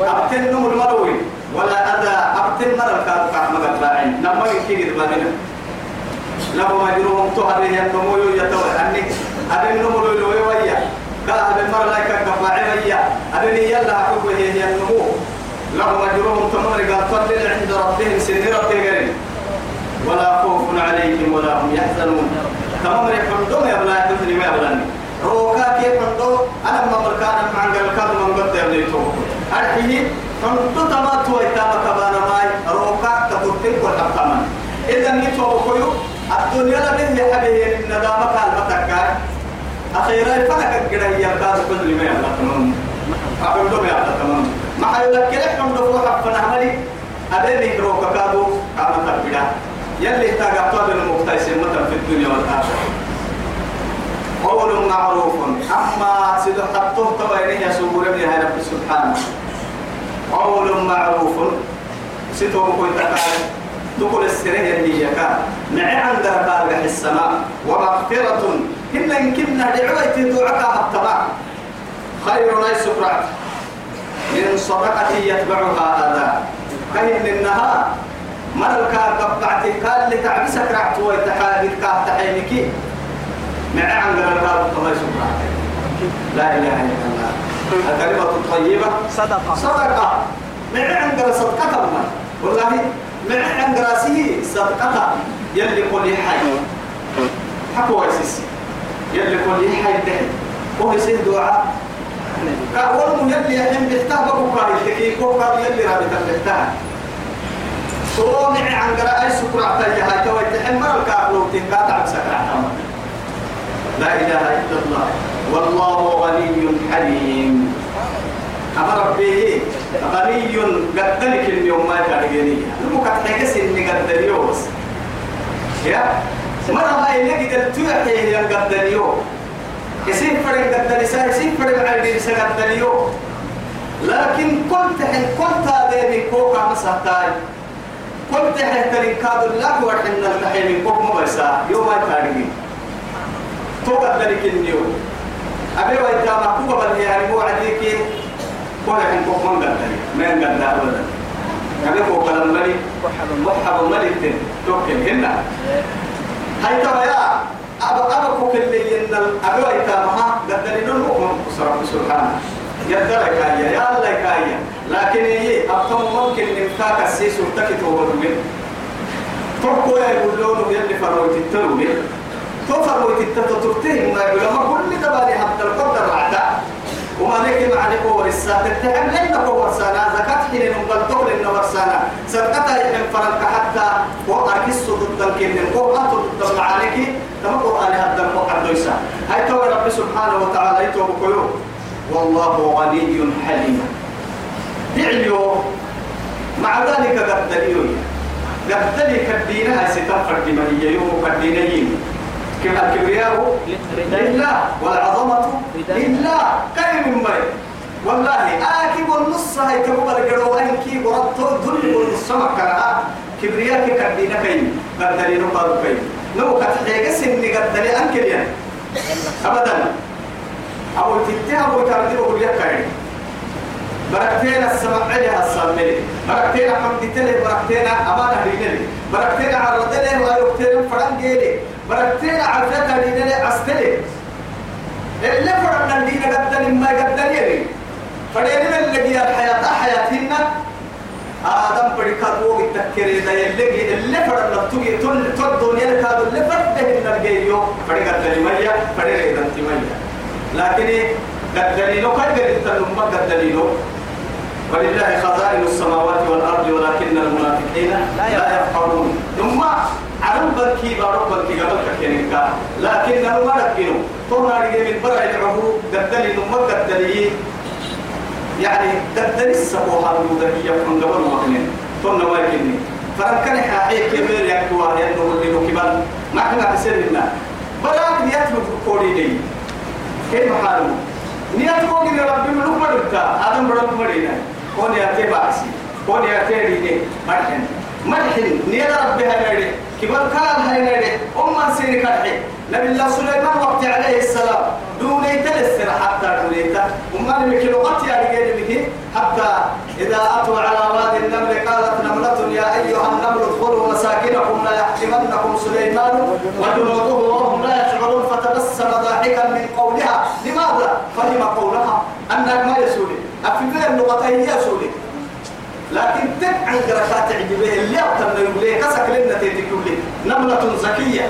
أبتنهم المروي. ولا أذى أبتن مرة كانوا كعمل الراعين لما يكيد بابنا له مجروم تهري النمو يتوى أنك أبن نمو لو ويا أبن مر لا كفاعي ويا. أبن يلا حب هي النمو. له مجروم تمر قال عند ربهم سن ربهم ولا خوف عليهم ولا هم يحزنون. تمام يحمدون يا بلا يحزن ما يبلاني روكا كيف حمدو أنا ما مركانا مع الكلام من قد يبني تو أرحيه حمدو تما تو كبانا ماي روكا تقول والحبتمان إذا نيتو بكيو الدنيا لا يحبه الندامة كالمتك أخيرا فلك كده هي كاد كل ما يلا تمام. أقول لهم يلا تمام. ما حيلك كم دفعة حفنا عملي. أدنى روك كادو كام تبدا يلي تاجا بين المقتيس مثلا في الدنيا والآخرة. قول معروف. أما سيدو حطوه تبينه يسوع ربي هاي رب سبحانه. قول معروف. سيدو بكون تكالي تقول السرية اللي يكا معي عند بارك السماء. ومغفرة. إن يمكننا دعوة تدعك الطبع خير ناس سكرات من صدقة يتبعها أذى كهن النهار ملكا قبعتي قال لتعبسك رعت ويتحادث كاه تحينك معي عند بارك الله سكرات لا إله إلا الله. الكلمة الطيبة. صدقة. صدقة. معي عند صدقة والله من عند راسه صدقة. يلي قولي حي. حكوا يسيس يلي قولي حي ده وهو يسير دعاء. كأول يلي يحين بيحتاه بقوا قال يتكي قال يلي رابط بيحتاه صومع عن قراءة سكرة تيها هاي توي تحمل الكافلو تنقاطع بسكرة لا إله إلا الله. والله غني حليم. أما ربي غني قدلك اليوم ما تارجيني المكتب حكس إني قدليوس يا؟ مرة ما يلقي التوحي هي قدليو يسيب فرق قدليسا يسيب فرق عيدي قدليو لكن كنت حين كنت هذا من كوكا مسحتاي. كنت حين تريكاد الله وحين التحي من كوك مبسا يوم ما تارجين تو قدلك اليوم أبي وإنت محبوبة بل يعني هو عديك كل حين كوك من قدلي ما ينقدر أبدا. كم يكون كلام ملك. محب ملك توكل هنا. هاي ترى يا. أبا أبا كوك اللي ين أبي وإنت نون مؤمن رب سبحانه. يدرك يا يا الله كايا. لكن هي أبتم ممكن نفاك السيس وتكت وبدوين تركوا يقول لونه يلي فرويت التلوين تفرويت التتترتين ما يقول ما كل تبالي حتى القدر عدا وما لك مع نقوة الساعة تتهم لين نقوة سنة زكاة حين تقل إنه سنة صدقتها يحن فرنك حتى وأركس ضد الكلم وقعت ضد المعانك تما قرآن هذا المقعد دويسا هاي تو رب سبحانه وتعالى يتوب والله غني حليم. دعيو مع ذلك قد دليل قد دليل كدينها ستنفر دمانية يوم كدينيين كما الكبرياء لله والعظمة لله. كريم مريم والله آكي والنص هاي تبقى الجرو أنكي ورطو ذل والنص مكرها. كبرياء كدينا كين قد دليل قالوا كين. لو كتحيق سني قد دليل أنكي يعني أبدا. أو تتها أبو تردي بقول لك كين بركتنا السماء عليها السامري بركتنا حمد تلي بركتنا أمانة لينلي بركتنا عرض له ويكتنا فرن جيلي بركتنا عرفتها لينلي أستلي اللي فرن لينا قدني ما قدني يلي فدين من اللي الحياة حياتنا آدم بركات وقت تكري ده اللي اللي فرن نبتوي تل تل دنيا كادو اللي فرد هنا الجيو فرد قدني مية فرد قدني مية. لكن لو كان قدني تنم قدني لو ولله خزائن السماوات والأرض ولكن المنافقين لا يفقهون. ثم عرب بنكي بارو بنكي قبل كينكا لكن ما ركنوا تونا رجع من برا يدعوه قدلي ثم قدلي يعني قدلي السبوها المدهية من قبل وقنين تونا ما يكني. فركن حقيقي كبير يكتوا ينو اللي نكبل ما كنا بسير لنا براك نيتلو كوري دي. كيف حالهم نيتلو كوري ربي ملوك مدرتا آدم برا مدرنا كون يأتي باسي كون يأتي ريني مرحن مرحن نيلا ربي هنري كبر كان هنري أم سيري كرحي. نبي الله سليمان وقت عليه السلام. دون يتلسر حتى دونيت أم اللي كيلو قط يا رجال حتى إذا أتوا على وادي النمل قالت نملة يا أيها النمل ادخلوا مساكنكم لا يحطمنكم سليمان وجنوده وهم لا يشعرون. فتبسم ضاحكا من قولها. لماذا؟ فهم قولها. أنك ما يسولي. أفضل اللغتين يسولي. لكن تبع قرشات عجبه اللي أبتن يقولي كسك لنا تيتكولي نملة زكية.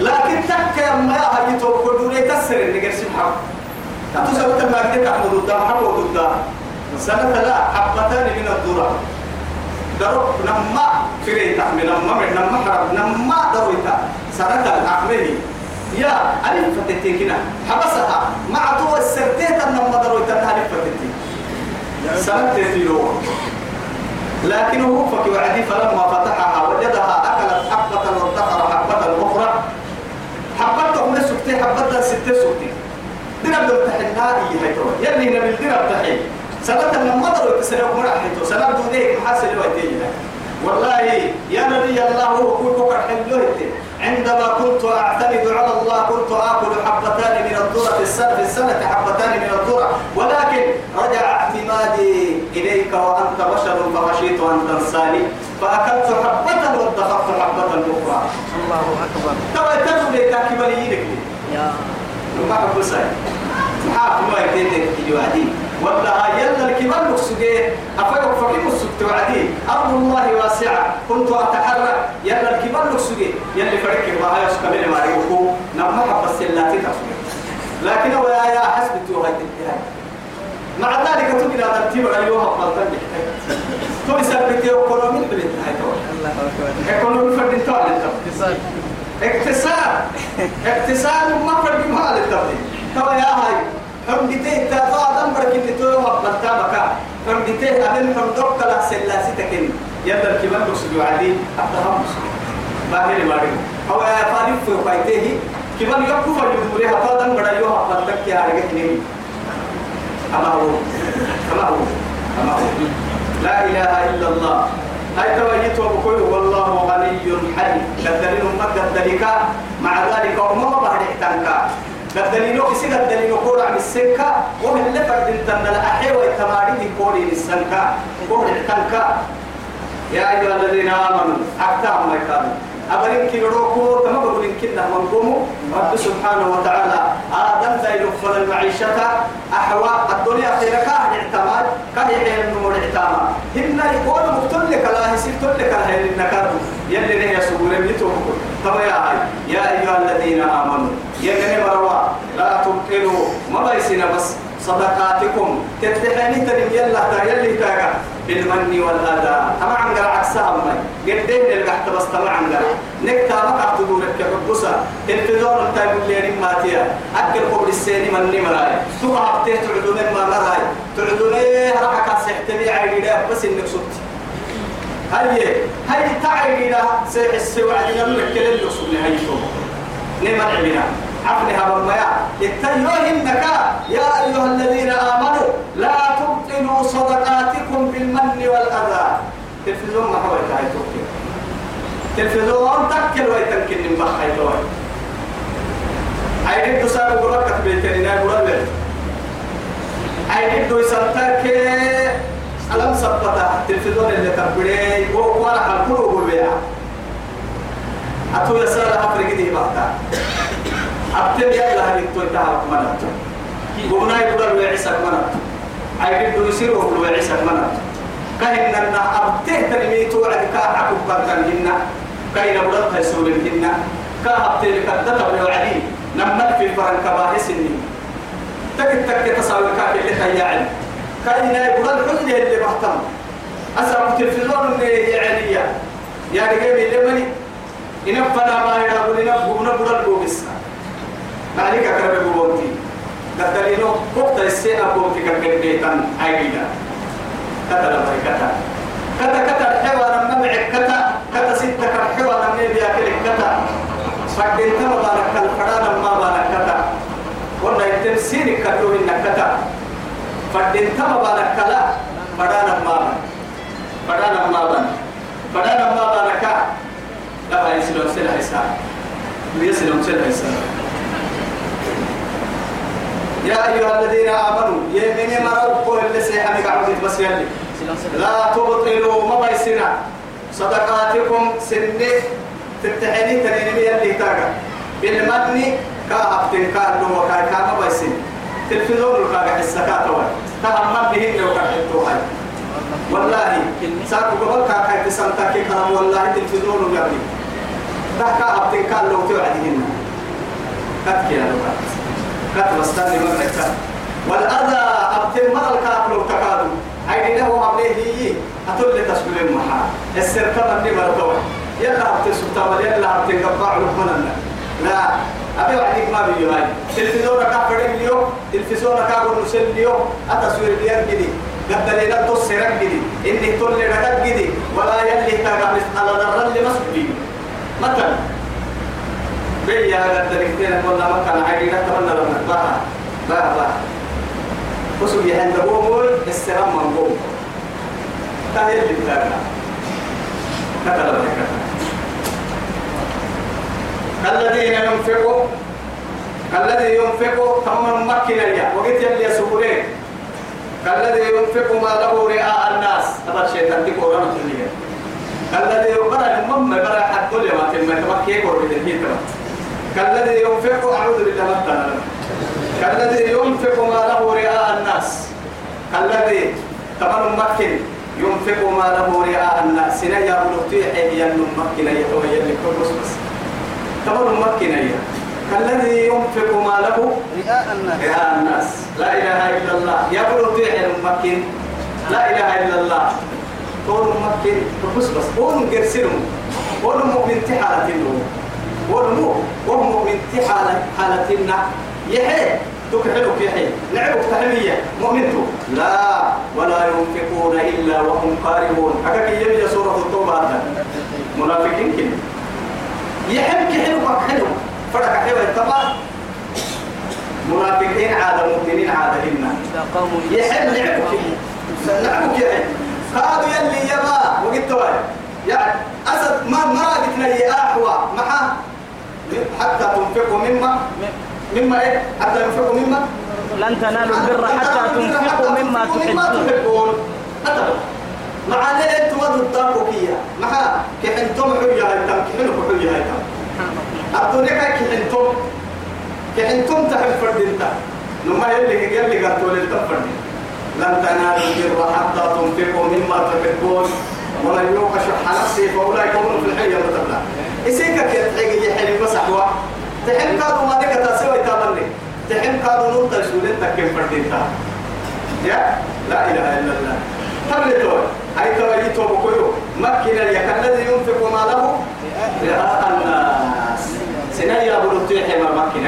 لكن تك يا ما هاي توقدوا لي تسر قرش محب أتوسع وقت ما كنت أحمد قدام حب قدام سنة لا حبتان من الذرة درب نما فري تحمل نما من نما حرب نما درويتا. سنة الأحمدي يا ألف فتتين كنا حبسها. مع تو السرتيت نما درويتا ألف فتتين سنة تيلو لكنه فك وعدي فلما فتحها وجدها أكلت حبة وادخر حبة أخرى. حبة من سكتي حبة ستة سكتي. درب التحنها هي هيتو يلي نبي درب تحين سنة لما مضر وتسنة مرة حيتو سنة دونيك محاسن ويتيجنا والله يا نبي الله هو كل بكر حلوة عندما كنت أعتمد على الله كنت آكل حبتان من الذرة في السنة السنة حبتان من الذرة. ولكن رجع اعتمادي إليك وأنت بشر فخشيت أن تنساني. فأكلت حبة وادخرت حبة أخرى. الله أكبر. ترى تجد تاكبني يا. ما حب ساي. محاف ما يتيتك يوعدي ولا يلا الكبار مكسوجي أفكر فكي مسكت وعدي أرض الله واسعة. كنت أتحرك. يلا الكبار مكسوجي يلا فرق ما هي سكمل ما يوكو نما حب السلاتي تفسير لكن هو يا يا حسب توهاي مع ذلك تبين هذا التيم أيها الطلبة تو يثبت يوكولومي بالنهاية الله أكبر. ايكونومي فردين تعالى اتصال اقتصاد. اقتصاد. ما فرق ما للتبديل تو يا هاي حمدتي تفا دم برك انت تو وقتا بكا حمدتي أبن حمدك لا سلاسي تكن يلا الكبار بسجوا عادي ابتهم باهر ماري هو يا فارق في بايته كبار يكفوا فجدوا له فا دم بڑا يو حمدك يا أما هو أما هو أما هو لا إله إلا الله. هاي توجيت وبقول والله غني حليم قدرين أمك قدريك مع ذلك أمم بعد احتنكا قدرين كسي قدرين كور عن السنكا ومن اللي فرد انتنا الأحي ويتمارين كوري السنكا كور احتنكا يا أيها الذين آمنوا أكتام ما يكادوا أبرين كيلوكو تما بقولين كنا منقومو رب سبحانه وتعالى. آدم ذا يلفل المعيشة أحوى. الدنيا خير كاه اعتماد. كاه يحيي النمور اعتماد. هن يقول مقتل لك لا يصير تل لك الهي النكار يلي نه يسوق لم يتوقع طب يا هاي يا أيها الذين آمنوا يا جنب روا. لا تبطلوا. ما بيسنا بس. صدقاتكم. تتحني تنم يلا يلي تاغا بالمن والأذى. طبعا قرع عكسها أمي. قدين القحت بس طبعا قرع نكتا ما قعدت دورك كحبوسا تلفزيون انت يقول لي ما تيا. أكل قبل السيني من مراي. تو عبتيه تعدون ما مراي. تعدون إيه راح كاسحتني عيني بس إنك صوت هاي هاي تعيني لا سيحس وعدنا لك كل اللي صلي هاي نعم عبنا عفنها بالمياه اتيوهنك يا أيها الذين آمنوا لا تبطلوا صدقاتكم بالمن والأذى. تلفزيون ما هو يتعي تلفزيون تكل ويتنكن من بحي توي عيد الدسار قرأت بيتني نا قرأت عيد الدسار ألم سبتا تلفزيون اللي تبري وورا حلقوا بالبيع أتو يسأل أفريقي دي بحتا أبتل يلا هل توي تعرف منات قمنا يقول ويعيسك منات عيد دو يصير وقول ويعيسك منات كهن أن أبته تنمي توعد كاعكم بردن هنا كاين بدرت يسول هنا كأبته لكدت ويوعدي نمت في فرن كباهس النين تك تك تصاوي كاك اللي تياعد كاين يقول الحزن اللي بحتم أسرع التلفزيون اللي يعني يا رجال اللي مني إنفنا ما يقول إنفنا بدر بوبسنا مالك أكرم بوبتي كتلينو وقت السنة بوبتي كبيتان عيدا كتل باي كتا كتا كتا الحوار النمع كتا كتا ستة الحوار النمع بياكل كتا فكين تما بارك الفران ما بارك كتا ولا يتمسيني كتو إن كتا فكين تما بارك كلا فران ما فران ما بارك فران ما بارك لا يسلم سلها إسلام. يسلم سلها إسلام. يا أيها الذين آمنوا يمين مروا اللي سيحمي قعود بس يلي لا تبطلوا ما بيسنا صدقاتكم سنة تتحني تنيني يلي تاقا بالمدن كاهب تنكار له وكاي كاما بيسن تلفزيون الكاقا السكاة وان تهم بهن لو كان هاي والله ساكو قبل كاكا تسانتا كي كلام والله تلفزيون قبل تحكا هب تنكار له توعدهن. كتكي لو كانت كتب استني مغنكتا والأذى أبتل مرة الكافر وتكادو عيني له عمليه هي أتول لتشكل المحا السر كما ني مرتوى. يلا أبتل سلطان يلا أبتل قبع لقمنا لا. أبي وعديك ما بيجي هاي. تلفزيون كافر اليوم تلفزيون كافر نسل اليوم أتصوير ديار جدي قد لنا تصيرك جدي إني تول لنا جدي ولا يلي تاقع على ذرة لمسجدي مثلا. بيا هذا الدكتور والله ما كان عادي لا تمنى لنا بها بها وسوي عند بومول السلام من بوم تهيل بالله كتب لك الذين ينفقوا الذي ينفق تمام مكنا يا وقت يلي سبورين الذي ينفق ماله رئاء الناس. هذا الشيطان دي قرآن تليه الذي يقرأ المم برا حد ما تم تمكيه قرب الهيت كالذي ينفق أعوذ بالله كالذي ينفق ماله رئاء الناس. الذي طبعا ممكن ينفق ماله رئاء الناس. سنة يا بلوتي حي ممكن يتوهي لكل بس ممكن يا كالذي ينفق ماله رئاء الناس. رئاء الناس. لا إله إلا الله. يا بلوتي حي ممكن لا إله إلا الله. قول ممكن بس قول قرسلهم. قول مؤمن تحالة النوم والمو وهم من حالة حالتنا. يحيى. تكحلك يحيى لعبك تحمية مؤمنته لا. ولا ينفقون إلا وهم قاربون حكاك يبي سورة التوبة منافقين كده. يحب كحلك حلو فرق حلو التقى منافقين عادة مؤمنين هنا إذا قاموا يحب لعبك لعبك يحيى قالوا يلي يبا وقلت يعني أسد ما ما قلتنا يا أحوى. محا حتى تنفقوا مما مما إيه؟ حتى ينفقوا مما لن تنالوا البر حتى تنفقوا مما تحبون. مع ليه أنتم ضدكم كيا مع كحنتم حيا هيتم كحنكم حيا هيتم الدنيا كحنتم. كحنتم تحب فرد انت. نما يلي يلي قالوا للتفرد لن تنالوا البر حتى تنفقوا مما تحبون. ومن يوق شح نفسه فأولئك هم الحيه المتبلى إسيكا كتحيق يحلي مسحوا تحم كادو ما ديك تاسوي تامني تحم كادو نور تشولين تكيم فردين تا. يا؟ لا إله إلا الله. تبلتون هاي تبلتو بكيو مكن اليك الذي ينفق ماله رئاء الناس. سنيا بلوتي حمر مكن